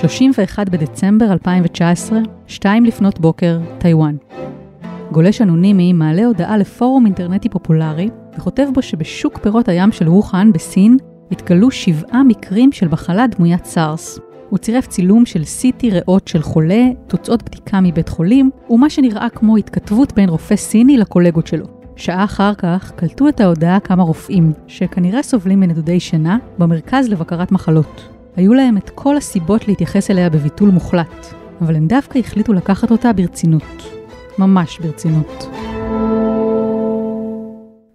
31 בדצמבר 2019, 2 לפנות בוקר, טיוואן. גולש אנונימי מעלה הודעה לפורום אינטרנטי פופולרי, וכותב בו שבשוק פירות הים של ווחאן בסין התגלו שבעה מקרים של מחלה דמוית סארס. הוא צירף צילום של CT ריאות של חולה, תוצאות בדיקה מבית חולים, ומה שנראה כמו התכתבות בין רופא סיני לקולגות שלו. שעה אחר כך קלטו את ההודעה כמה רופאים, שכנראה סובלים מנדודי שינה, במרכז לבקרת מחלות. היו להם את כל הסיבות להתייחס אליה בביטול מוחלט, אבל הם דווקא החליטו לקחת אותה ברצינות. ממש ברצינות.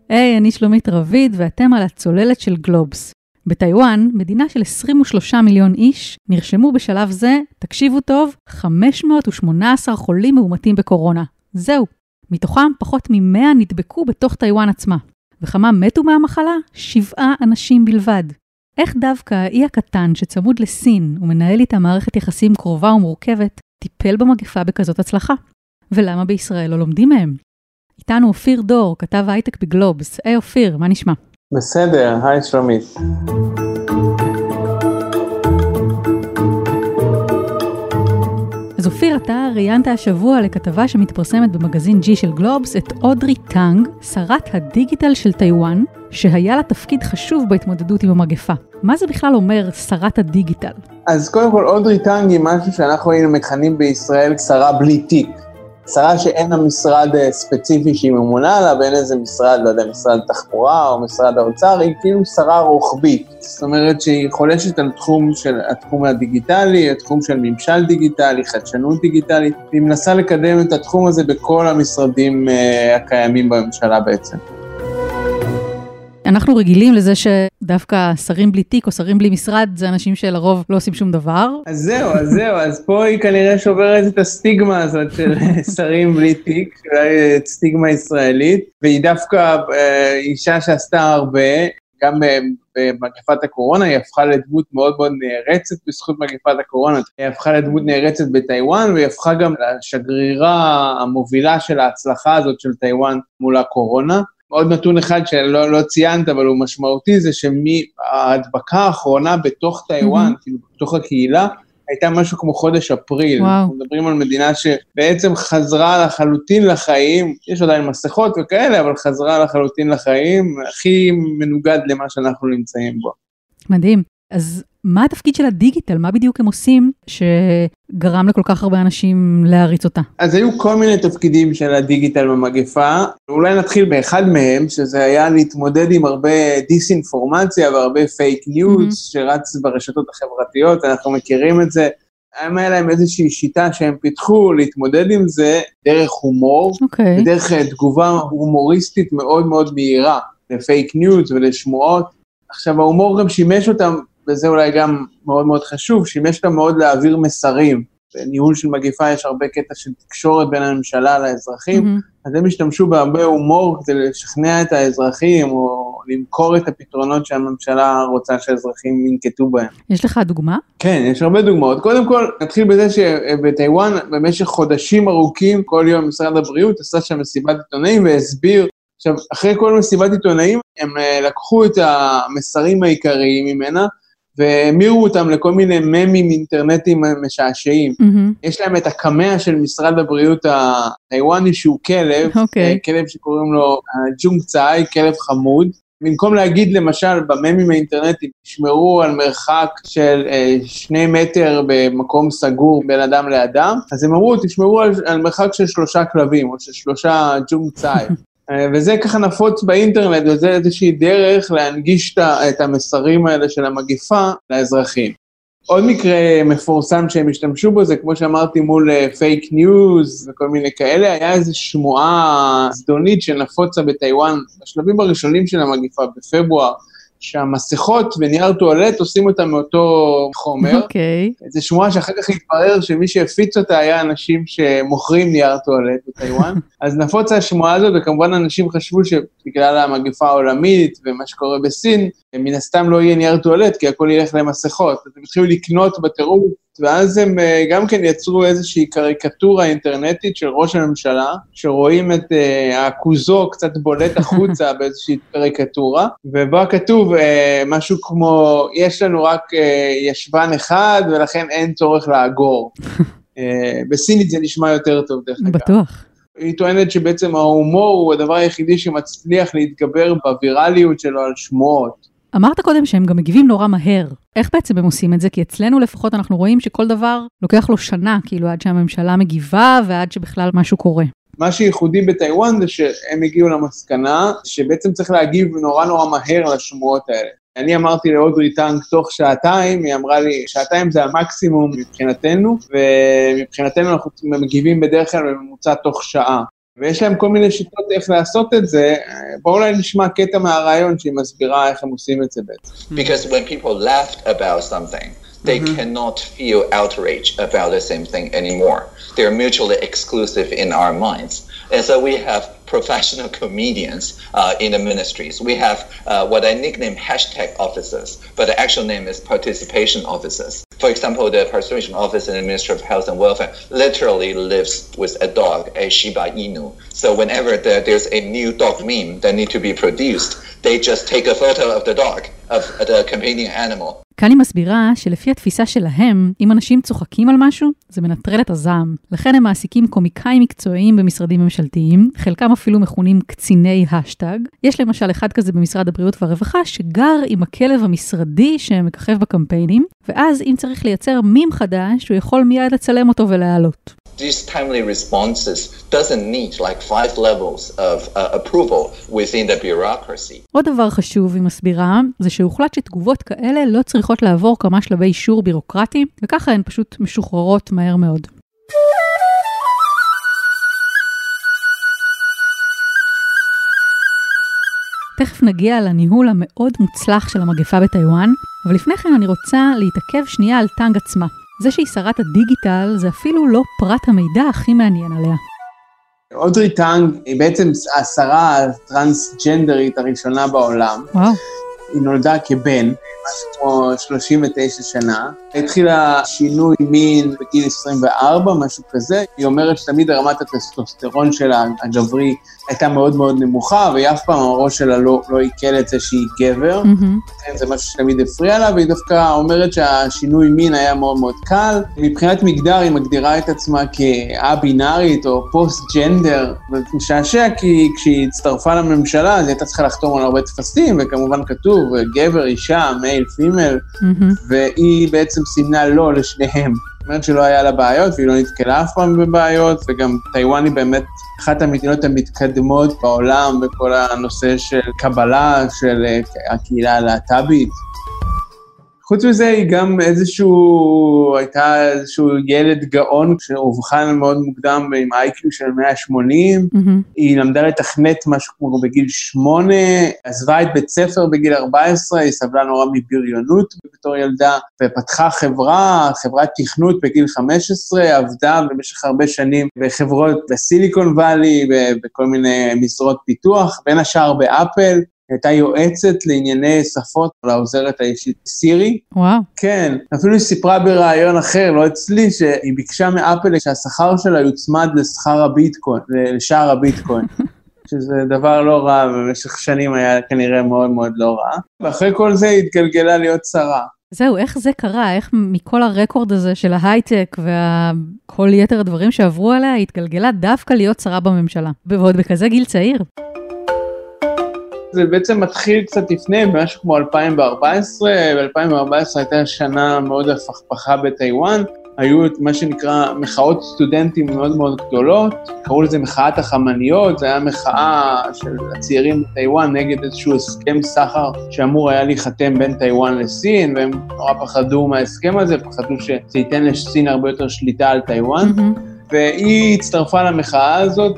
היי, hey, אני שלומית רביד, ואתם על הצוללת של גלובס. בטיוואן, מדינה של 23 מיליון איש, נרשמו בשלב זה, תקשיבו טוב, 518 חולים מאומתים בקורונה. זהו. מתוכם פחות מ-100 נדבקו בתוך טיוואן עצמה. וכמה מתו מהמחלה? שבעה אנשים בלבד. איך דווקא האי הקטן שצמוד לסין ומנהל איתה מערכת יחסים קרובה ומורכבת, טיפל במגפה בכזאת הצלחה? ולמה בישראל לא לומדים מהם? איתנו אופיר דור, כתב הייטק בגלובס. היי אופיר, מה נשמע? בסדר, היי שלומית. אתה ראיינת השבוע לכתבה שמתפרסמת במגזין G של גלובס את אודרי טאנג, שרת הדיגיטל של טיוואן, שהיה לה תפקיד חשוב בהתמודדות עם המגפה. מה זה בכלל אומר שרת הדיגיטל? אז קודם כל, אודרי טאנג היא משהו שאנחנו היינו מכנים בישראל שרה בלי תיק. שרה שאין לה משרד אה, ספציפי שהיא ממונה עליו, אין איזה משרד, לא יודע, משרד תחבורה או משרד האוצר, היא כאילו שרה רוחבית. זאת אומרת שהיא חולשת על תחום של התחום הדיגיטלי, התחום של ממשל דיגיטלי, חדשנות דיגיטלית, והיא מנסה לקדם את התחום הזה בכל המשרדים uh, הקיימים בממשלה בעצם. אנחנו רגילים לזה שדווקא שרים בלי תיק או שרים בלי משרד זה אנשים שלרוב לא עושים שום דבר. אז זהו, אז זהו, אז פה היא כנראה שוברת את הסטיגמה הזאת של שרים בלי תיק, אולי סטיגמה ישראלית, והיא דווקא אה, אישה שעשתה הרבה, גם אה, במגפת הקורונה, היא הפכה לדמות מאוד מאוד נערצת בזכות מגפת הקורונה. היא הפכה לדמות נערצת בטיוואן, והיא הפכה גם לשגרירה המובילה של ההצלחה הזאת של טיוואן מול הקורונה. עוד נתון אחד שלא לא ציינת, אבל הוא משמעותי, זה שמההדבקה האחרונה בתוך טיוואן, mm-hmm. כאילו בתוך הקהילה, הייתה משהו כמו חודש אפריל. וואו. אנחנו מדברים על מדינה שבעצם חזרה לחלוטין לחיים, יש עדיין מסכות וכאלה, אבל חזרה לחלוטין לחיים, הכי מנוגד למה שאנחנו נמצאים בו. מדהים. אז מה התפקיד של הדיגיטל? מה בדיוק הם עושים שגרם לכל כך הרבה אנשים להריץ אותה? אז היו כל מיני תפקידים של הדיגיטל במגפה. אולי נתחיל באחד מהם, שזה היה להתמודד עם הרבה דיסאינפורמציה והרבה פייק ניוז mm-hmm. שרץ ברשתות החברתיות, אנחנו מכירים את זה. היה להם איזושהי שיטה שהם פיתחו להתמודד עם זה דרך הומור, okay. אוקיי. ודרך תגובה הומוריסטית מאוד מאוד מהירה לפייק ניוז ולשמועות. עכשיו, ההומור גם שימש אותם וזה אולי גם מאוד מאוד חשוב, שימש אותם מאוד להעביר מסרים. בניהול של מגיפה יש הרבה קטע של תקשורת בין הממשלה לאזרחים, mm-hmm. אז הם השתמשו בהרבה הומור כדי לשכנע את האזרחים, או למכור את הפתרונות שהממשלה רוצה שהאזרחים ינקטו בהם. יש לך דוגמה? כן, יש הרבה דוגמאות. קודם כל, נתחיל בזה שבטיוואן, במשך חודשים ארוכים, כל יום משרד הבריאות עשה שם מסיבת עיתונאים והסביר עכשיו, אחרי כל מסיבת עיתונאים, הם אה, לקחו את המסרים העיקריים ממנה, והמירו אותם לכל מיני ממים אינטרנטיים משעשעים. Mm-hmm. יש להם את הקמע של משרד הבריאות הטיוואני, שהוא כלב, okay. אוקיי. אה, כלב שקוראים לו אה, ג'ונג צאי, כלב חמוד. במקום להגיד למשל בממים האינטרנטיים, תשמרו על מרחק של אה, שני מטר במקום סגור בין אדם לאדם, אז הם אמרו, תשמרו על, על מרחק של שלושה כלבים, או של שלושה ג'ונג צאי. אה, וזה ככה נפוץ באינטרנט, וזה איזושהי דרך להנגיש את המסרים האלה של המגיפה לאזרחים. עוד מקרה מפורסם שהם השתמשו בו זה, כמו שאמרתי, מול פייק uh, ניוז וכל מיני כאלה, היה איזו שמועה זדונית שנפוצה בטיוואן בשלבים הראשונים של המגיפה, בפברואר, שהמסכות ונייר טואלט עושים אותה מאותו חומר. אוקיי. Okay. זו שמועה שאחר כך התברר שמי שהפיץ אותה היה אנשים שמוכרים נייר טואלט בטיוואן. אז נפוצה השמועה הזאת, וכמובן אנשים חשבו שבגלל המגפה העולמית ומה שקורה בסין, מן הסתם לא יהיה נייר טואלט, כי הכל ילך למסכות. אז הם התחילו לקנות בטירוף ואז הם אה, גם כן יצרו איזושהי קריקטורה אינטרנטית של ראש הממשלה, שרואים את אה, הכוזו קצת בולט החוצה באיזושהי קריקטורה, ובה כתוב אה, משהו כמו, יש לנו רק ישבן אחד ולכן אין צורך לאגור. בסינית זה נשמע יותר טוב, דרך אגב. בטוח. היא טוענת שבעצם ההומור הוא הדבר היחידי שמצליח להתגבר בווירליות שלו על שמועות. אמרת קודם שהם גם מגיבים נורא מהר. איך בעצם הם עושים את זה? כי אצלנו לפחות אנחנו רואים שכל דבר לוקח לו שנה, כאילו עד שהממשלה מגיבה ועד שבכלל משהו קורה. מה שייחודי בטיוואן זה שהם הגיעו למסקנה שבעצם צריך להגיב נורא נורא מהר לשמועות האלה. אני אמרתי לאודרי טאנק תוך שעתיים, היא אמרה לי, שעתיים זה המקסימום מבחינתנו, ומבחינתנו אנחנו מגיבים בדרך כלל בממוצע תוך שעה. ויש להם כל מיני שיטות איך לעשות את זה, בואו אולי נשמע קטע מהרעיון שהיא מסבירה איך הם עושים את זה בעצם. Because when people laughed about something, they mm-hmm. cannot feel outrage about the same thing anymore. They're mutually exclusive in our minds. And so we have professional comedians uh, in the ministries. We have uh, what I nickname hashtag officers, but the actual name is participation officers. For example, the participation officer in the Ministry of Health and Welfare literally lives with a dog, a Shiba Inu. So whenever the, there's a new dog meme that need to be produced, they just take a photo of the dog, of the companion animal, כאן היא מסבירה שלפי התפיסה שלהם, אם אנשים צוחקים על משהו, זה מנטרל את הזעם. לכן הם מעסיקים קומיקאים מקצועיים במשרדים ממשלתיים, חלקם אפילו מכונים קציני השטג. יש למשל אחד כזה במשרד הבריאות והרווחה, שגר עם הכלב המשרדי שמככב בקמפיינים, ואז אם צריך לייצר מים חדש, הוא יכול מיד לצלם אותו ולהעלות. These timely responses doesn't need like five levels of uh, approval within the bureaucracy. עוד דבר חשוב, היא מסבירה, זה שהוחלט שתגובות כאלה לא צריכות לעבור כמה שלבי אישור בירוקרטי, וככה הן פשוט משוחררות מהר מאוד. תכף נגיע לניהול המאוד מוצלח של המגפה בטיוואן, אבל לפני כן אני רוצה להתעכב שנייה על טאנג עצמה. זה שהיא שרת הדיגיטל זה אפילו לא פרט המידע הכי מעניין עליה. אודרי טאנג היא בעצם השרה הטרנסג'נדרית הראשונה בעולם. וואו. היא נולדה כבן, משהו כמו 39 שנה. התחילה שינוי מין בגיל 24, משהו כזה. היא אומרת שתמיד רמת הטסטוסטרון שלה, הגברי, הייתה מאוד מאוד נמוכה, והיא אף פעם הראש שלה לא, לא עיכל את זה שהיא גבר. Mm-hmm. זה משהו שתמיד הפריע לה, והיא דווקא אומרת שהשינוי מין היה מאוד מאוד קל. מבחינת מגדר היא מגדירה את עצמה כא-בינארית או post-gender, וזה משעשע כי כשהיא הצטרפה לממשלה, אז היא הייתה צריכה לחתום על הרבה טפסים, וכמובן כתוב גבר, אישה, male, female. והיא בעצם סימנה לא לשניהם. זאת אומרת שלא היה לה בעיות והיא לא נתקלה אף פעם בבעיות, וגם טיוואן היא באמת אחת המדינות המתקדמות בעולם בכל הנושא של קבלה של אה, הקהילה הלהט"בית. חוץ מזה, היא גם איזשהו, הייתה איזשהו ילד גאון שאובחן מאוד מוקדם עם איי-קיו של 180. Mm-hmm. היא למדה לתכנת משהו כמו בגיל 8, עזבה את בית ספר בגיל 14, היא סבלה נורא מבריונות בתור ילדה, ופתחה חברה, חברת תכנות בגיל 15, עבדה במשך הרבה שנים בחברות בסיליקון וואלי, בכל מיני משרות פיתוח, בין השאר באפל. הייתה יועצת לענייני שפות לעוזרת האישית סירי. וואו. כן, אפילו היא סיפרה בריאיון אחר, לא אצלי, שהיא ביקשה מאפל שהשכר שלה יוצמד לשכר הביטקוין, לשער הביטקוין. שזה דבר לא רע, במשך שנים היה כנראה מאוד מאוד לא רע. ואחרי כל זה היא התגלגלה להיות שרה. זהו, איך זה קרה? איך מכל הרקורד הזה של ההייטק וכל יתר הדברים שעברו עליה, היא התגלגלה דווקא להיות שרה בממשלה. ועוד בכזה גיל צעיר. זה בעצם מתחיל קצת לפני, במשהו כמו 2014, ב-2014 הייתה שנה מאוד הפכפכה בטיוואן, היו את מה שנקרא מחאות סטודנטים מאוד מאוד גדולות, קראו לזה מחאת החמניות, זו הייתה מחאה של הצעירים בטיוואן נגד איזשהו הסכם סחר שאמור היה להיחתם בין טיוואן לסין, והם נורא פחדו מההסכם הזה, פחדו שזה ייתן לסין הרבה יותר שליטה על טיוואן. Mm-hmm. והיא הצטרפה למחאה הזאת,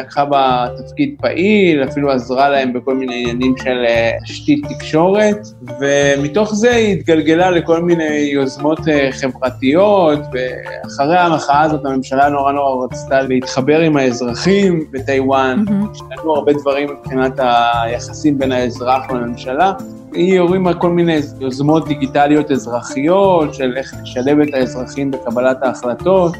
לקחה בה תפקיד פעיל, אפילו עזרה להם בכל מיני עניינים של אה, תשתית תקשורת, ומתוך זה היא התגלגלה לכל מיני יוזמות אה, חברתיות, ואחרי המחאה הזאת הממשלה נורא נורא רצתה להתחבר עם האזרחים בטיוואן, mm-hmm. הרבה דברים מבחינת היחסים בין האזרח לממשלה. היא הורימה כל מיני יוזמות דיגיטליות אזרחיות של איך לשלב את האזרחים בקבלת ההחלטות.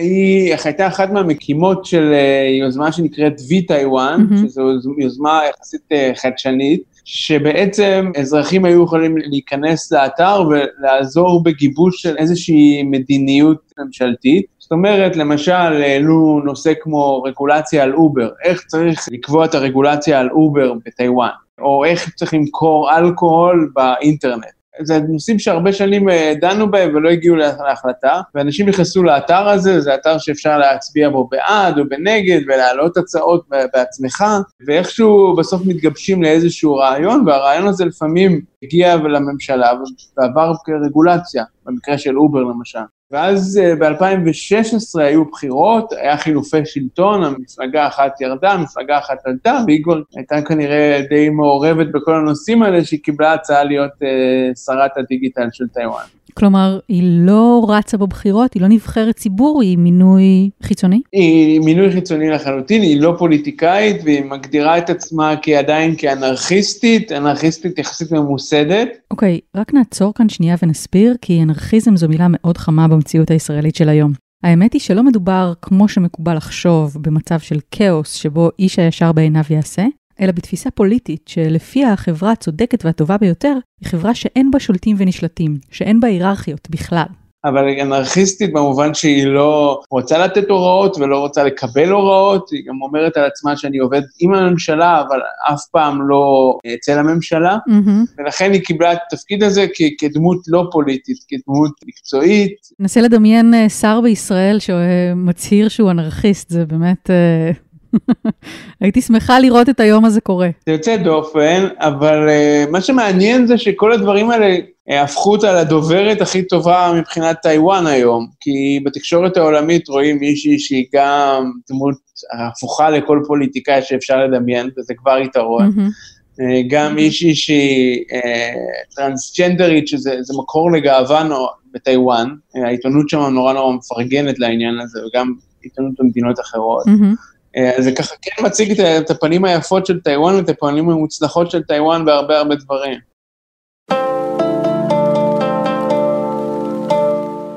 היא הייתה אחת מהמקימות של אה, יוזמה שנקראת vTaiwan, mm-hmm. שזו יוזמה יחסית אה, חדשנית, שבעצם אזרחים היו יכולים להיכנס לאתר ולעזור בגיבוש של איזושהי מדיניות ממשלתית. זאת אומרת, למשל, העלו נושא כמו רגולציה על אובר, איך צריך לקבוע את הרגולציה על אובר בטיוואן, או איך צריך למכור אלכוהול באינטרנט. זה נושאים שהרבה שנים אה, דנו בהם ולא הגיעו להחלטה, ואנשים נכנסו לאתר הזה, זה אתר שאפשר להצביע בו בעד או בנגד ולהעלות הצעות בעצמך, ואיכשהו בסוף מתגבשים לאיזשהו רעיון, והרעיון הזה לפעמים הגיע לממשלה ועבר כרגולציה, במקרה של אובר למשל. ואז אה, ב-2016 היו בחירות, היה חילופי שלטון, המפלגה אחת ירדה, מפלגה אחת עלתה, והיא כבר הייתה כנראה די מעורבת בכל הנושאים האלה, שהיא קיבלה הצעה להיות uh, שרת הדיגיטל של טיוואן. כלומר, היא לא רצה בבחירות, היא לא נבחרת ציבור, היא מינוי חיצוני? היא מינוי חיצוני לחלוטין, היא לא פוליטיקאית, והיא מגדירה את עצמה כעדיין כאנרכיסטית, אנרכיסטית יחסית ממוסדת. אוקיי, okay, רק נעצור כאן שנייה ונסביר, כי אנרכיזם זו מילה מאוד חמה במציאות הישראלית של היום. האמת היא שלא מדובר, כמו שמקובל לחשוב, במצב של כאוס שבו איש הישר בעיניו יעשה, אלא בתפיסה פוליטית שלפיה החברה הצודקת והטובה ביותר היא חברה שאין בה שולטים ונשלטים, שאין בה היררכיות בכלל. אבל היא אנרכיסטית במובן שהיא לא רוצה לתת הוראות ולא רוצה לקבל הוראות, היא גם אומרת על עצמה שאני עובד עם הממשלה, אבל אף פעם לא אצל הממשלה, mm-hmm. ולכן היא קיבלה את התפקיד הזה כ- כדמות לא פוליטית, כדמות מקצועית. נסה לדמיין אה, שר בישראל שמצהיר שהוא אנרכיסט, זה באמת... הייתי שמחה לראות את היום הזה קורה. זה יוצא דופן, אבל uh, מה שמעניין זה שכל הדברים האלה uh, הפכו אותה לדוברת הכי טובה מבחינת טיוואן היום, כי בתקשורת העולמית רואים מישהי שהיא גם דמות הפוכה לכל פוליטיקאי שאפשר לדמיין, וזה כבר יתרון. Mm-hmm. גם מישהי שהיא טרנסג'נדרית, שזה מקור לגאווה בטיוואן, העיתונות שם נורא נורא מפרגנת לעניין הזה, וגם עיתונות במדינות אחרות. Mm-hmm. אה, זה ככה כן מציג את הפנים היפות של טיוואן ואת הפנים המוצלחות של טיוואן בהרבה הרבה דברים.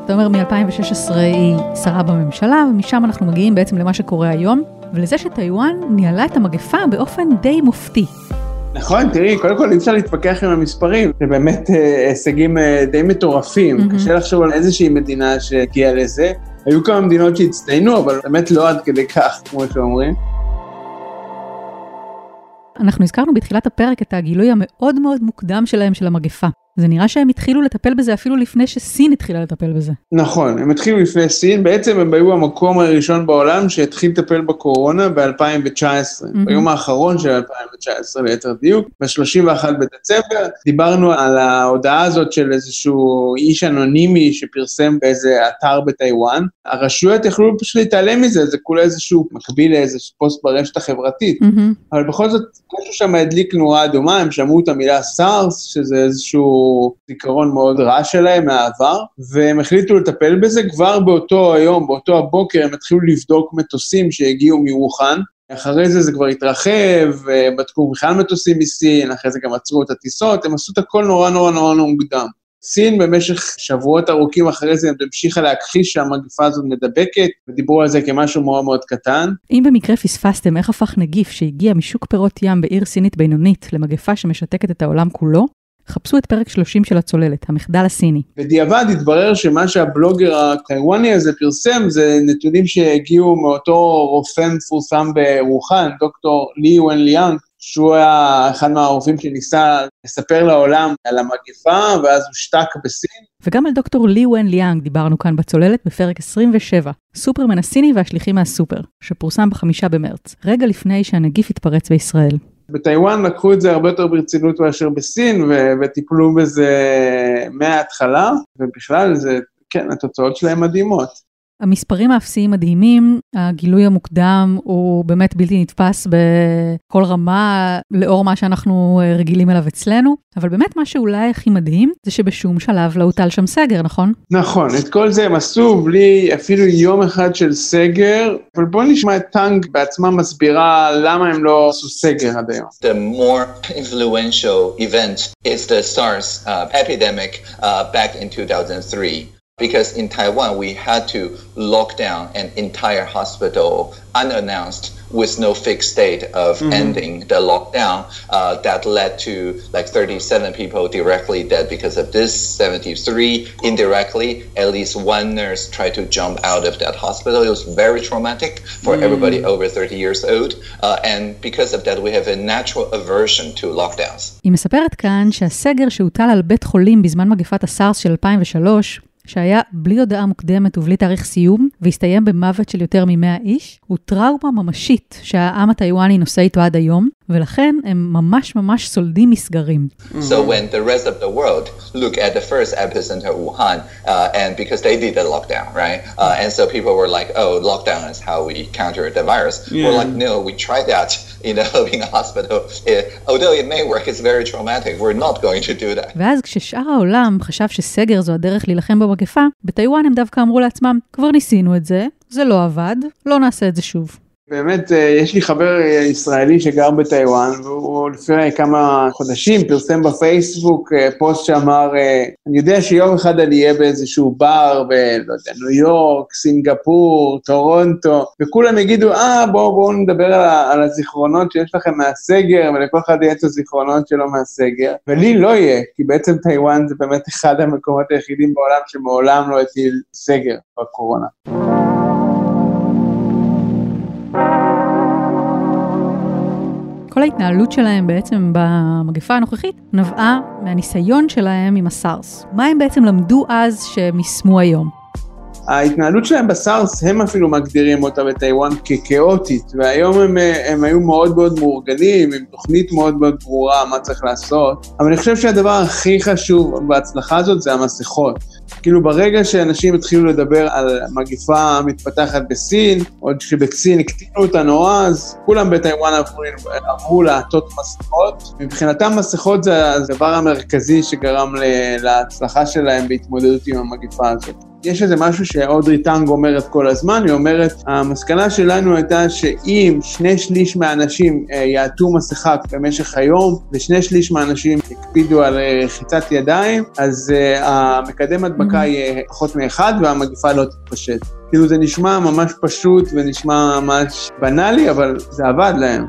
אתה אומר מ-2016 היא שרה בממשלה, ומשם אנחנו מגיעים בעצם למה שקורה היום, ולזה שטיוואן ניהלה את המגפה באופן די מופתי. נכון, תראי, קודם כל אי אפשר להתווכח עם המספרים, זה באמת אה, הישגים אה, די מטורפים, mm-hmm. קשה לחשוב על איזושהי מדינה שהגיעה לזה. היו כמה מדינות שהצטיינו, אבל באמת לא עד כדי כך, כמו שאומרים. אנחנו הזכרנו בתחילת הפרק את הגילוי המאוד מאוד מוקדם שלהם של המגפה. זה נראה שהם התחילו לטפל בזה אפילו לפני שסין התחילה לטפל בזה. נכון, הם התחילו לפני סין, בעצם הם היו המקום הראשון בעולם שהתחיל לטפל בקורונה ב-2019, mm-hmm. ביום האחרון של 2019 ליתר דיוק, ב-31 בדצמבר, דיברנו על ההודעה הזאת של איזשהו איש אנונימי שפרסם באיזה אתר בטיוואן, הרשויות יכלו פשוט להתעלם מזה, זה כולה איזשהו מקביל לאיזה פוסט ברשת החברתית, mm-hmm. אבל בכל זאת, משהו שם הדליק נורה אדומה, הם שמעו את המילה סארס, שזה איזשהו זיכרון מאוד רע שלהם מהעבר, והם החליטו לטפל בזה כבר באותו היום, באותו הבוקר, הם התחילו לבדוק מטוסים שהגיעו מרוחן. אחרי זה זה כבר התרחב, בדקו בכלל מטוסים מסין, אחרי זה גם עצרו את הטיסות, הם עשו את הכל נורא נורא נורא נורא מוקדם. סין במשך שבועות ארוכים אחרי זה המשיכה להכחיש שהמגפה הזאת מדבקת, ודיברו על זה כמשהו מאוד מאוד קטן. אם במקרה פספסתם איך הפך נגיף שהגיע משוק פירות ים בעיר סינית בינונית למגפה שמשתקת את העולם כולו, חפשו את פרק 30 של הצוללת, המחדל הסיני. בדיעבד התברר שמה שהבלוגר הטיוואני הזה פרסם זה נתונים שהגיעו מאותו רופא מפורסם ברוחן, דוקטור לי ון ליאנג, שהוא היה אחד מהרופאים שניסה לספר לעולם על המגפה, ואז הוא שתק בסין. וגם על דוקטור לי ון ליאנג דיברנו כאן בצוללת בפרק 27, סופרמן הסיני והשליחים מהסופר, שפורסם בחמישה במרץ, רגע לפני שהנגיף התפרץ בישראל. בטיוואן לקחו את זה הרבה יותר ברצינות מאשר בסין, ו- וטיפלו בזה מההתחלה, ובכלל זה, כן, התוצאות שלהם מדהימות. המספרים האפסיים מדהימים, הגילוי המוקדם הוא באמת בלתי נתפס בכל רמה, לאור מה שאנחנו אה, רגילים אליו אצלנו, אבל באמת מה שאולי הכי מדהים, זה שבשום שלב לא הוטל שם סגר, נכון? נכון, את כל זה הם עשו בלי אפילו יום אחד של סגר, אבל בואו נשמע את טאנג בעצמה מסבירה למה הם לא עשו סגר עד היום. The more influential event is the SARS uh, epidemic uh, back in 2003. because in Taiwan we had to lock down an entire hospital unannounced with no fixed date of mm-hmm. ending the lockdown uh, that led to like 37 people directly dead because of this 73 indirectly at least one nurse tried to jump out of that hospital it was very traumatic for mm. everybody over 30 years old uh, and because of that we have a natural aversion to lockdowns. היא מספרת כאן שהסגר שהוטל על בית חולים בזמן מגפת הסארס של 2003 שהיה בלי הודעה מוקדמת ובלי תאריך סיום, והסתיים במוות של יותר מ-100 איש, הוא טראומה ממשית שהעם הטיוואני נושא איתו עד היום, ולכן הם ממש ממש סולדים מסגרים. So when the rest of the world look at the first epicenter Wuhan, uh, and because they did the lockdown, right? Uh, and so people were like, oh, lockdown is how we counter the virus. Yeah. We're like, no, we tried that in the in a hospital. It, although it may work, it's very traumatic. We're not going to do that. ואז כששאר העולם חשב שסגר זו הדרך להילחם במגפה, בטיוואן הם דווקא אמרו לעצמם, כבר ניסינו את זה, זה לא עבד, לא נעשה את זה שוב. באמת, אה, יש לי חבר אה, ישראלי שגר בטיוואן, והוא לפני כמה חודשים פרסם בפייסבוק אה, פוסט שאמר, אני יודע שיום אחד אני אהיה באיזשהו בר ב... לא יודע, ניו יורק, סינגפור, טורונטו, וכולם יגידו, אה, בואו בוא נדבר על, על הזיכרונות שיש לכם מהסגר, ולכל אחד יהיה את הזיכרונות שלו מהסגר, ולי לא יהיה, כי בעצם טיוואן זה באמת אחד המקומות היחידים בעולם שמעולם לא הטיל סגר בקורונה. כל ההתנהלות שלהם בעצם במגפה הנוכחית נבעה מהניסיון שלהם עם הסארס. מה הם בעצם למדו אז שהם יישמו היום? ההתנהלות שלהם בסארס, הם אפילו מגדירים אותה בטיוואן ככאוטית, והיום הם, הם היו מאוד מאוד מאורגנים, עם תוכנית מאוד מאוד ברורה מה צריך לעשות, אבל אני חושב שהדבר הכי חשוב בהצלחה הזאת זה המסכות. כאילו ברגע שאנשים התחילו לדבר על מגיפה מתפתחת בסין, עוד שבסין הקטינו אותה נורא, אז כולם בטיוואן עברו, עברו לעטות מסכות. מבחינתם מסכות זה הדבר המרכזי שגרם להצלחה שלהם בהתמודדות עם המגיפה הזאת. יש איזה משהו שאודרי טאנג אומרת כל הזמן, היא אומרת, המסקנה שלנו הייתה שאם שני שליש מהאנשים אה, יעטו מסכה במשך היום, ושני שליש מהאנשים יקפידו על אה, רחיצת ידיים, אז uh, המקדם הדבקה mm-hmm. יהיה פחות מאחד והמגפה לא תתפשט. כאילו זה נשמע ממש פשוט ונשמע ממש בנאלי, אבל זה עבד להם.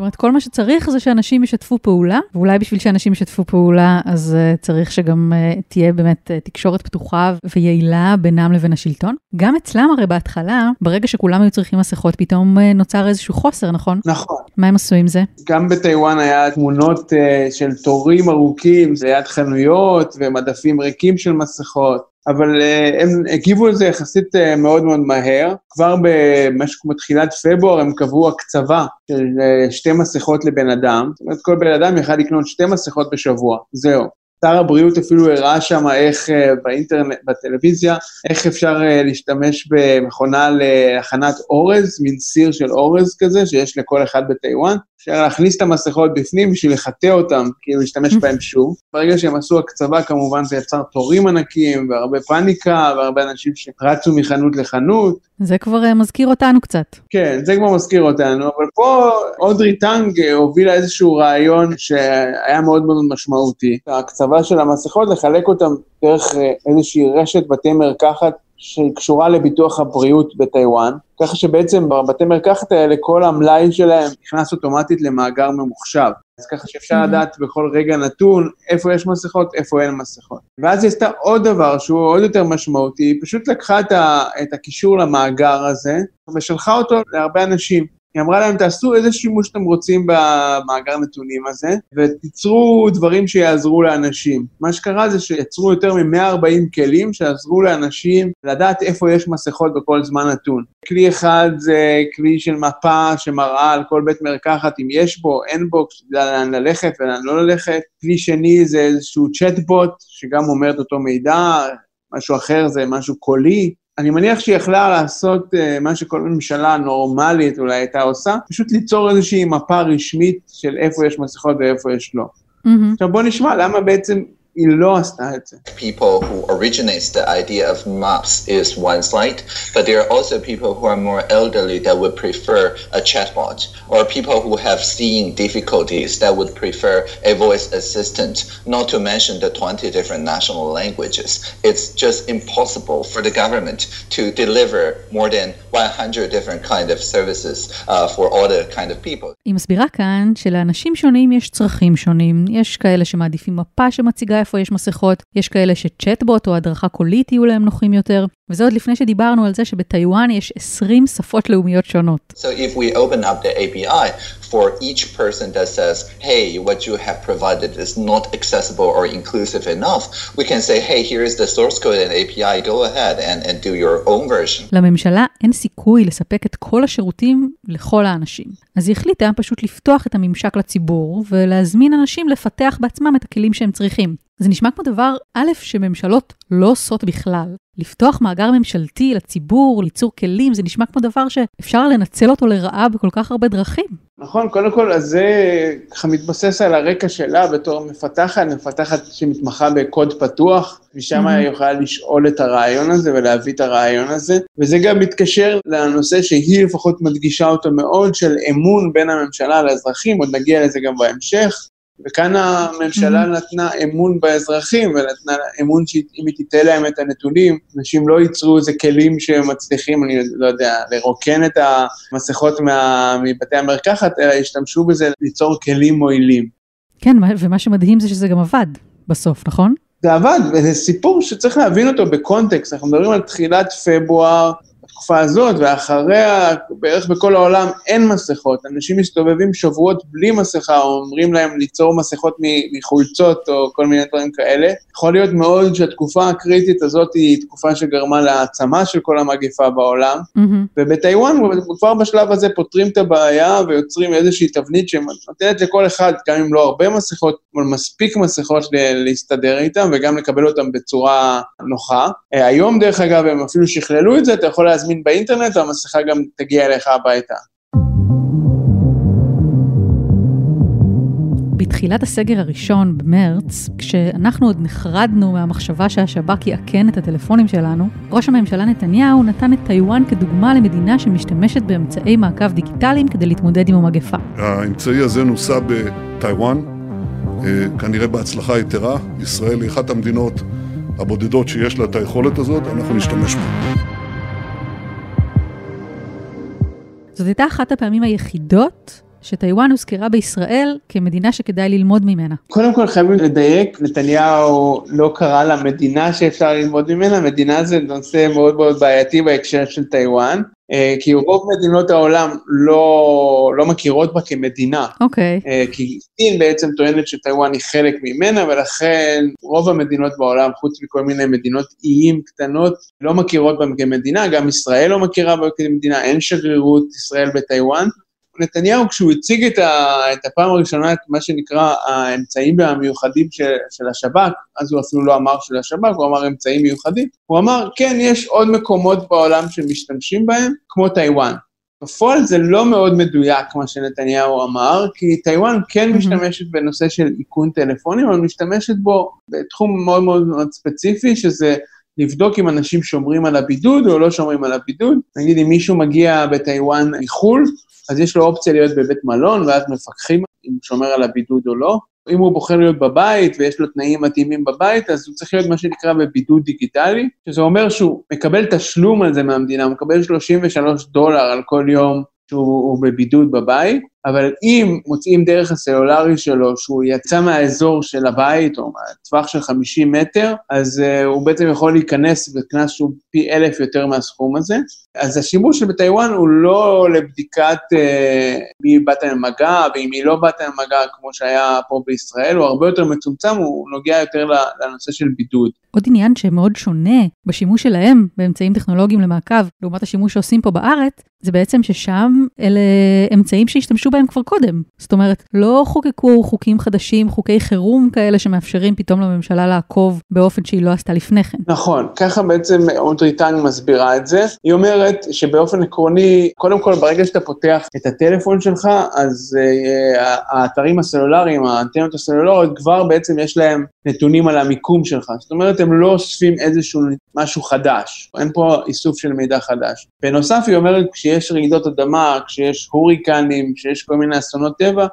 אומרת, כל מה שצריך זה שאנשים ישתפו פעולה, ואולי בשביל שאנשים ישתפו פעולה, אז uh, צריך שגם uh, תהיה באמת uh, תקשורת פתוחה ויעילה בינם לבין השלטון. גם אצלם הרי בהתחלה, ברגע שכולם היו צריכים מסכות, פתאום uh, נוצר איזשהו חוסר, נכון? נכון. מה הם עשו עם זה? גם בטיוואן היה תמונות uh, של תורים ארוכים ליד חנויות ומדפים ריקים של מסכות. אבל uh, הם הגיבו לזה יחסית uh, מאוד מאוד מהר. כבר במשהו כמו תחילת פברואר הם קבעו הקצבה של uh, שתי מסכות לבן אדם. זאת אומרת, כל בן אדם יכל לקנות שתי מסכות בשבוע, זהו. שר הבריאות אפילו הראה שם איך באינטרנט, בטלוויזיה, איך אפשר להשתמש במכונה להכנת אורז, מין סיר של אורז כזה, שיש לכל אחד בטיוואן, אפשר להכניס את המסכות בפנים בשביל לחטא אותם, כאילו להשתמש בהם שוב. ברגע שהם עשו הקצבה, כמובן זה יצר תורים ענקיים, והרבה פאניקה, והרבה אנשים שרצו מחנות לחנות. זה כבר אה, מזכיר אותנו קצת. כן, זה כבר מזכיר אותנו, אבל פה אודרי טאנג הובילה איזשהו רעיון שהיה מאוד מאוד משמעותי. ההקצבה של המסכות, לחלק אותם דרך אה, איזושהי רשת בתי מרקחת שקשורה לביטוח הבריאות בטיוואן, ככה שבעצם בבתי מרקחת האלה כל המלאי שלהם נכנס אוטומטית למאגר ממוחשב. אז ככה שאפשר mm-hmm. לדעת בכל רגע נתון איפה יש מסכות, איפה אין מסכות. ואז היא עשתה עוד דבר שהוא עוד יותר משמעותי, היא פשוט לקחה את, ה, את הקישור למאגר הזה ושלחה אותו להרבה אנשים. היא אמרה להם, תעשו איזה שימוש שאתם רוצים במאגר נתונים הזה, ותיצרו דברים שיעזרו לאנשים. מה שקרה זה שיצרו יותר מ-140 כלים שיעזרו לאנשים לדעת איפה יש מסכות בכל זמן נתון. כלי אחד זה כלי של מפה שמראה על כל בית מרקחת אם יש בו, אין בו, לאן ללכת ולאן לא ללכת. כלי שני זה איזשהו צ'טבוט, שגם אומר את אותו מידע, משהו אחר זה משהו קולי. אני מניח שהיא יכלה לעשות uh, מה שכל ממשלה נורמלית אולי הייתה עושה, פשוט ליצור איזושהי מפה רשמית של איפה יש מסכות ואיפה יש לא. עכשיו בוא נשמע למה בעצם היא לא עשתה את זה. People who originates the idea of maps is one side, but there are also people who are more elderly that would prefer a chatbot, or people who have seeing difficulties that would prefer a voice assistant, not to mention the 20 different national languages. It's just impossible for the government to deliver more than 100 different kind of services uh, for all the kind of people. היא מסבירה כאן שלאנשים שונים יש צרכים שונים. יש כאלה שמעדיפים מפה שמציגה איפה יש מסכות, יש כאלה שצ'טבוט או הדרכה קולית יהיו להם נוחים יותר, וזה עוד לפני שדיברנו על זה שבטיוואן יש 20 שפות לאומיות שונות. So if we open up the API for each person that says, hey, what you have provided is not accessible or inclusive enough, we can say, hey, here is the source code and API, go ahead and, and do your own version. לממשלה אין סיכוי לספק את כל השירותים לכל האנשים. אז היא החליטה פשוט לפתוח את הממשק לציבור ולהזמין אנשים לפתח בעצמם את הכלים שהם צריכים. זה נשמע כמו דבר, א', שממשלות לא עושות בכלל. לפתוח מאגר ממשלתי לציבור, ליצור כלים, זה נשמע כמו דבר שאפשר לנצל אותו לרעה בכל כך הרבה דרכים. נכון, קודם כל, אז זה ככה מתבסס על הרקע שלה בתור מפתחת, מפתחת שמתמחה בקוד פתוח, ושם mm-hmm. היא יכולה לשאול את הרעיון הזה ולהביא את הרעיון הזה, וזה גם מתקשר לנושא שהיא לפחות מדגישה אותו מאוד, של אמון בין הממשלה לאזרחים, עוד נגיע לזה גם בהמשך. וכאן הממשלה נתנה אמון באזרחים, ונתנה אמון שאם היא תיתן להם את הנתונים, אנשים לא ייצרו איזה כלים שמצליחים, אני לא יודע, לרוקן את המסכות מה, מבתי המרקחת, אלא ישתמשו בזה ליצור כלים מועילים. כן, ומה שמדהים זה שזה גם עבד בסוף, נכון? זה עבד, וזה סיפור שצריך להבין אותו בקונטקסט, אנחנו מדברים על תחילת פברואר, בתקופה הזאת, ואחריה, בערך בכל העולם אין מסכות. אנשים מסתובבים שבועות בלי מסכה, או אומרים להם ליצור מסכות מחולצות, או כל מיני דברים כאלה. יכול להיות מאוד שהתקופה הקריטית הזאת היא תקופה שגרמה להעצמה של כל המגפה בעולם, mm-hmm. ובטיוואן כבר בשלב הזה פותרים את הבעיה ויוצרים איזושהי תבנית שנותנת לכל אחד, גם אם לא הרבה מסכות, אבל מספיק מסכות להסתדר איתם, וגם לקבל אותם בצורה נוחה. אה, היום, דרך אגב, הם אפילו שכללו את זה, אתה יכול להזמין באינטרנט, והמסכה גם תגיע אליך הביתה. בתחילת הסגר הראשון, במרץ, כשאנחנו עוד נחרדנו מהמחשבה שהשב"כ יאכן את הטלפונים שלנו, ראש הממשלה נתניהו נתן את טיוואן כדוגמה למדינה שמשתמשת באמצעי מעקב דיגיטליים כדי להתמודד עם המגפה. האמצעי הזה נוסע בטיוואן, אה, כנראה בהצלחה יתרה. ישראל היא אחת המדינות הבודדות שיש לה את היכולת הזאת, אנחנו נשתמש בה. זאת הייתה אחת הפעמים היחידות שטיוואן הוזכרה בישראל כמדינה שכדאי ללמוד ממנה. קודם כל חייבים לדייק, נתניהו לא קרא לה מדינה שאפשר ללמוד ממנה, מדינה זה נושא מאוד מאוד בעייתי בהקשר של טיוואן. אה, כי רוב מדינות העולם לא, לא מכירות בה כמדינה. אוקיי. Okay. אה, כי סין בעצם טוענת שטיוואן היא חלק ממנה, ולכן רוב המדינות בעולם, חוץ מכל מיני מדינות איים קטנות, לא מכירות בה כמדינה, גם ישראל לא מכירה בה כמדינה, אין שגרירות ישראל בטיוואן. נתניהו, כשהוא הציג את, ה, את הפעם הראשונה את מה שנקרא האמצעים המיוחדים של, של השב"כ, אז הוא אפילו לא אמר של השב"כ, הוא אמר אמצעים מיוחדים, הוא אמר, כן, יש עוד מקומות בעולם שמשתמשים בהם, כמו טיוואן. בפועל זה לא מאוד מדויק מה שנתניהו אמר, כי טיוואן כן mm-hmm. משתמשת בנושא של איכון טלפונים, אבל משתמשת בו בתחום מאוד מאוד מאוד ספציפי, שזה לבדוק אם אנשים שומרים על הבידוד או לא שומרים על הבידוד. נגיד אם מישהו מגיע בטיוואן מחו"ל, אז יש לו אופציה להיות בבית מלון, ואז מפקחים אם הוא שומר על הבידוד או לא. אם הוא בוחר להיות בבית ויש לו תנאים מתאימים בבית, אז הוא צריך להיות מה שנקרא בבידוד דיגיטלי, שזה אומר שהוא מקבל תשלום על זה מהמדינה, הוא מקבל 33 דולר על כל יום שהוא בבידוד בבית, אבל אם מוצאים דרך הסלולרי שלו שהוא יצא מהאזור של הבית, או מהטווח של 50 מטר, אז uh, הוא בעצם יכול להיכנס בקנס שהוא פי אלף יותר מהסכום הזה. אז השימוש בטיוואן הוא לא לבדיקת uh, מי באת למגע, ואם היא לא באת למגע כמו שהיה פה בישראל, הוא הרבה יותר מצומצם, הוא נוגע יותר לנושא של בידוד. עוד עניין שמאוד שונה בשימוש שלהם באמצעים טכנולוגיים למעקב, לעומת השימוש שעושים פה בארץ, זה בעצם ששם אלה אמצעים שהשתמשו בהם כבר קודם. זאת אומרת, לא חוקקו חוקים חדשים, חוקי חירום כאלה שמאפשרים פתאום לממשלה לעקוב באופן שהיא לא עשתה לפני כן. נכון, ככה בעצם אודרי טנג מסבירה את זה. היא אומרת שבאופן עקרוני, קודם כל ברגע שאתה פותח את הטלפון שלך, אז אה, האתרים הסלולריים, האנטנות הסלולריות, כבר בעצם יש להם נתונים על המיקום שלך. זאת אומרת, הם לא אוספים איזשהו משהו חדש, אין פה איסוף של מידע חדש. בנוסף, היא אומרת, כשיש רעידות אדמה, כשיש הוריקנים, כשיש כל מיני אסונות טבע,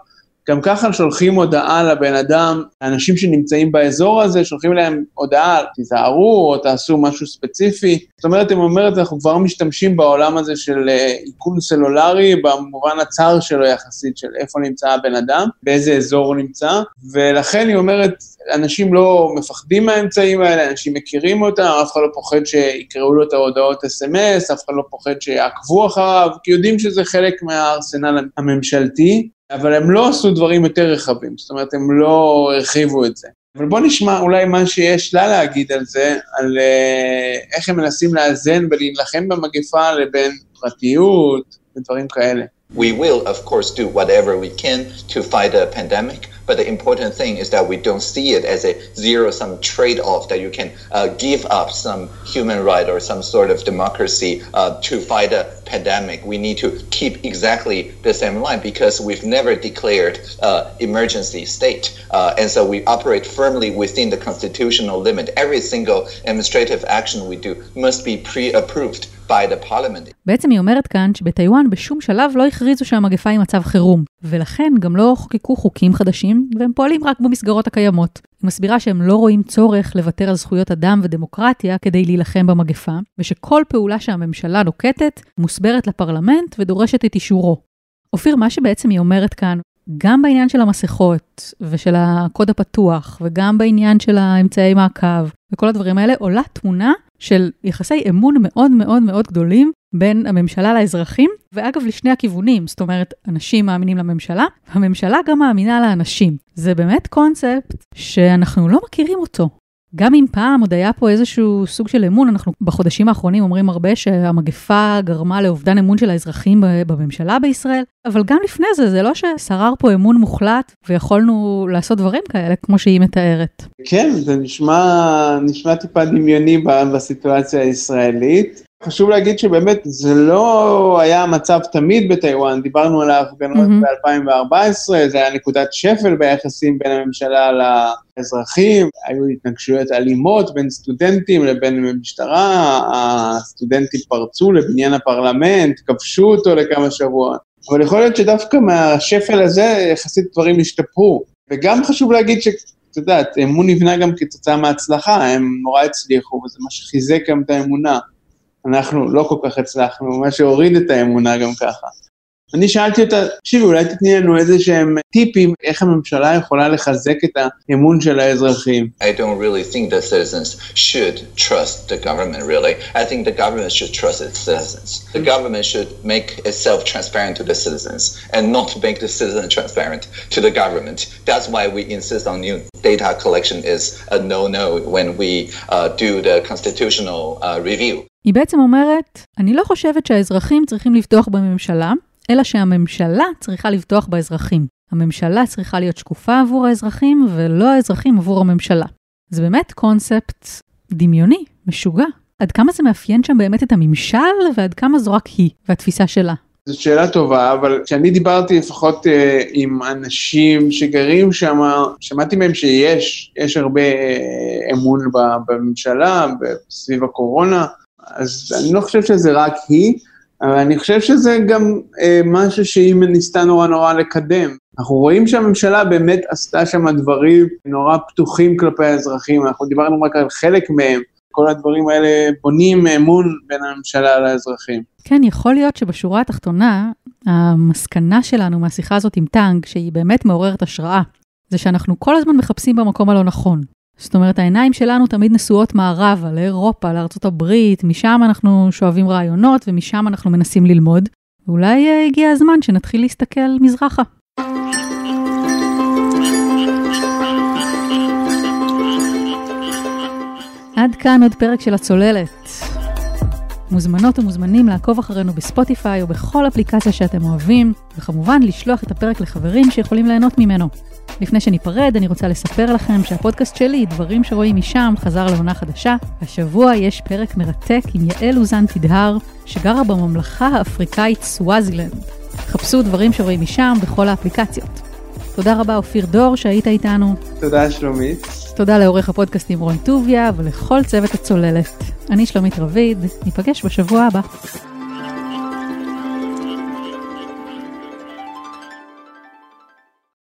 גם ככה שולחים הודעה לבן אדם, האנשים שנמצאים באזור הזה, שולחים להם הודעה, תיזהרו או תעשו משהו ספציפי. זאת אומרת, היא אומרת, אנחנו כבר משתמשים בעולם הזה של אה, איכון סלולרי, במובן הצר שלו יחסית, של איפה נמצא הבן אדם, באיזה אזור הוא נמצא, ולכן היא אומרת, אנשים לא מפחדים מהאמצעים האלה, אנשים מכירים אותם, אף אחד לא פוחד שיקראו לו את ההודעות אס.אם.אס, אף אחד לא פוחד שיעקבו אחריו, כי יודעים שזה חלק מהארסנל הממשלתי. אבל הם לא עשו דברים יותר רחבים, זאת אומרת, הם לא הרחיבו את זה. אבל בוא נשמע אולי מה שיש לה להגיד על זה, על uh, איך הם מנסים לאזן ולהילחם במגפה לבין פרטיות ודברים כאלה. We will, of course, do whatever we can to fight the pandemic, but the important thing is that we don't see it as a zero-sum trade-off that you can uh, give up some human right or some sort of democracy uh, to fight a pandemic. We need to keep exactly the same line because we've never declared uh, emergency state, uh, and so we operate firmly within the constitutional limit. Every single administrative action we do must be pre-approved בעצם היא אומרת כאן שבטיוואן בשום שלב לא הכריזו שהמגפה היא מצב חירום, ולכן גם לא חוקקו חוקים חדשים, והם פועלים רק במסגרות הקיימות. היא מסבירה שהם לא רואים צורך לוותר על זכויות אדם ודמוקרטיה כדי להילחם במגפה, ושכל פעולה שהממשלה נוקטת מוסברת לפרלמנט ודורשת את אישורו. אופיר, מה שבעצם היא אומרת כאן, גם בעניין של המסכות ושל הקוד הפתוח, וגם בעניין של האמצעי מעקב, וכל הדברים האלה, עולה תמונה של יחסי אמון מאוד מאוד מאוד גדולים בין הממשלה לאזרחים, ואגב, לשני הכיוונים, זאת אומרת, אנשים מאמינים לממשלה, והממשלה גם מאמינה לאנשים. זה באמת קונספט שאנחנו לא מכירים אותו. גם אם פעם עוד היה פה איזשהו סוג של אמון, אנחנו בחודשים האחרונים אומרים הרבה שהמגפה גרמה לאובדן אמון של האזרחים בממשלה בישראל, אבל גם לפני זה, זה לא ששרר פה אמון מוחלט ויכולנו לעשות דברים כאלה, כמו שהיא מתארת. כן, זה נשמע, נשמע טיפה דמיוני בסיטואציה הישראלית. חשוב להגיד שבאמת זה לא היה המצב תמיד בטיוואן, דיברנו על ההפגנות mm-hmm. ב-2014, זה היה נקודת שפל ביחסים בין הממשלה לאזרחים, היו התנגשויות אלימות בין סטודנטים לבין משטרה, הסטודנטים פרצו לבניין הפרלמנט, כבשו אותו לכמה שבועות, אבל יכול להיות שדווקא מהשפל הזה יחסית דברים השתפרו. וגם חשוב להגיד ש... את יודעת, אמון נבנה גם כתוצאה מההצלחה, הם נורא הצליחו, וזה מה שחיזק גם את האמונה. אנחנו לא כל כך הצלחנו, מה שהוריד את האמונה גם ככה. אני שאלתי אותה, תקשיבי, אולי תתני לנו איזה שהם טיפים איך הממשלה יכולה לחזק את האמון של האזרחים. I don't really think the citizens should trust the government really. I think the government should trust its citizens. The government should make itself transparent to the citizens and not make the citizen transparent to the government. That's why we insist on new data collection is a no-no when we uh, do the constitutional uh, review. היא בעצם אומרת, אני לא חושבת שהאזרחים צריכים לבטוח בממשלה, אלא שהממשלה צריכה לבטוח באזרחים. הממשלה צריכה להיות שקופה עבור האזרחים, ולא האזרחים עבור הממשלה. זה באמת קונספט דמיוני, משוגע. עד כמה זה מאפיין שם באמת את הממשל, ועד כמה זו רק היא, והתפיסה שלה. זו שאלה טובה, אבל כשאני דיברתי לפחות אה, עם אנשים שגרים שם, שמעתי מהם שיש, יש הרבה אה, אמון בממשלה, סביב הקורונה, אז אני לא חושב שזה רק היא, אבל אני חושב שזה גם אה, משהו שהיא ניסתה נורא נורא לקדם. אנחנו רואים שהממשלה באמת עשתה שם דברים נורא פתוחים כלפי האזרחים, אנחנו דיברנו רק על חלק מהם. כל הדברים האלה בונים אמון בין הממשלה לאזרחים. כן, יכול להיות שבשורה התחתונה, המסקנה שלנו מהשיחה הזאת עם טאנג, שהיא באמת מעוררת השראה, זה שאנחנו כל הזמן מחפשים במקום הלא נכון. זאת אומרת, העיניים שלנו תמיד נשואות מערבה, לאירופה, לארצות הברית, משם אנחנו שואבים רעיונות ומשם אנחנו מנסים ללמוד. ואולי אה, הגיע הזמן שנתחיל להסתכל מזרחה. עד כאן עוד פרק של הצוללת. מוזמנות ומוזמנים לעקוב אחרינו בספוטיפיי או בכל אפליקציה שאתם אוהבים, וכמובן לשלוח את הפרק לחברים שיכולים ליהנות ממנו. לפני שניפרד, אני רוצה לספר לכם שהפודקאסט שלי, דברים שרואים משם, חזר לעונה חדשה. השבוע יש פרק מרתק עם יעל אוזן תדהר, שגרה בממלכה האפריקאית סוואזילנד. חפשו דברים שרואים משם בכל האפליקציות. תודה רבה אופיר דור שהיית איתנו. תודה שלומית. תודה לעורך הפודקאסטים רון טוביה ולכל צוות הצוללת. אני שלומית רביד, ניפגש בשבוע הבא.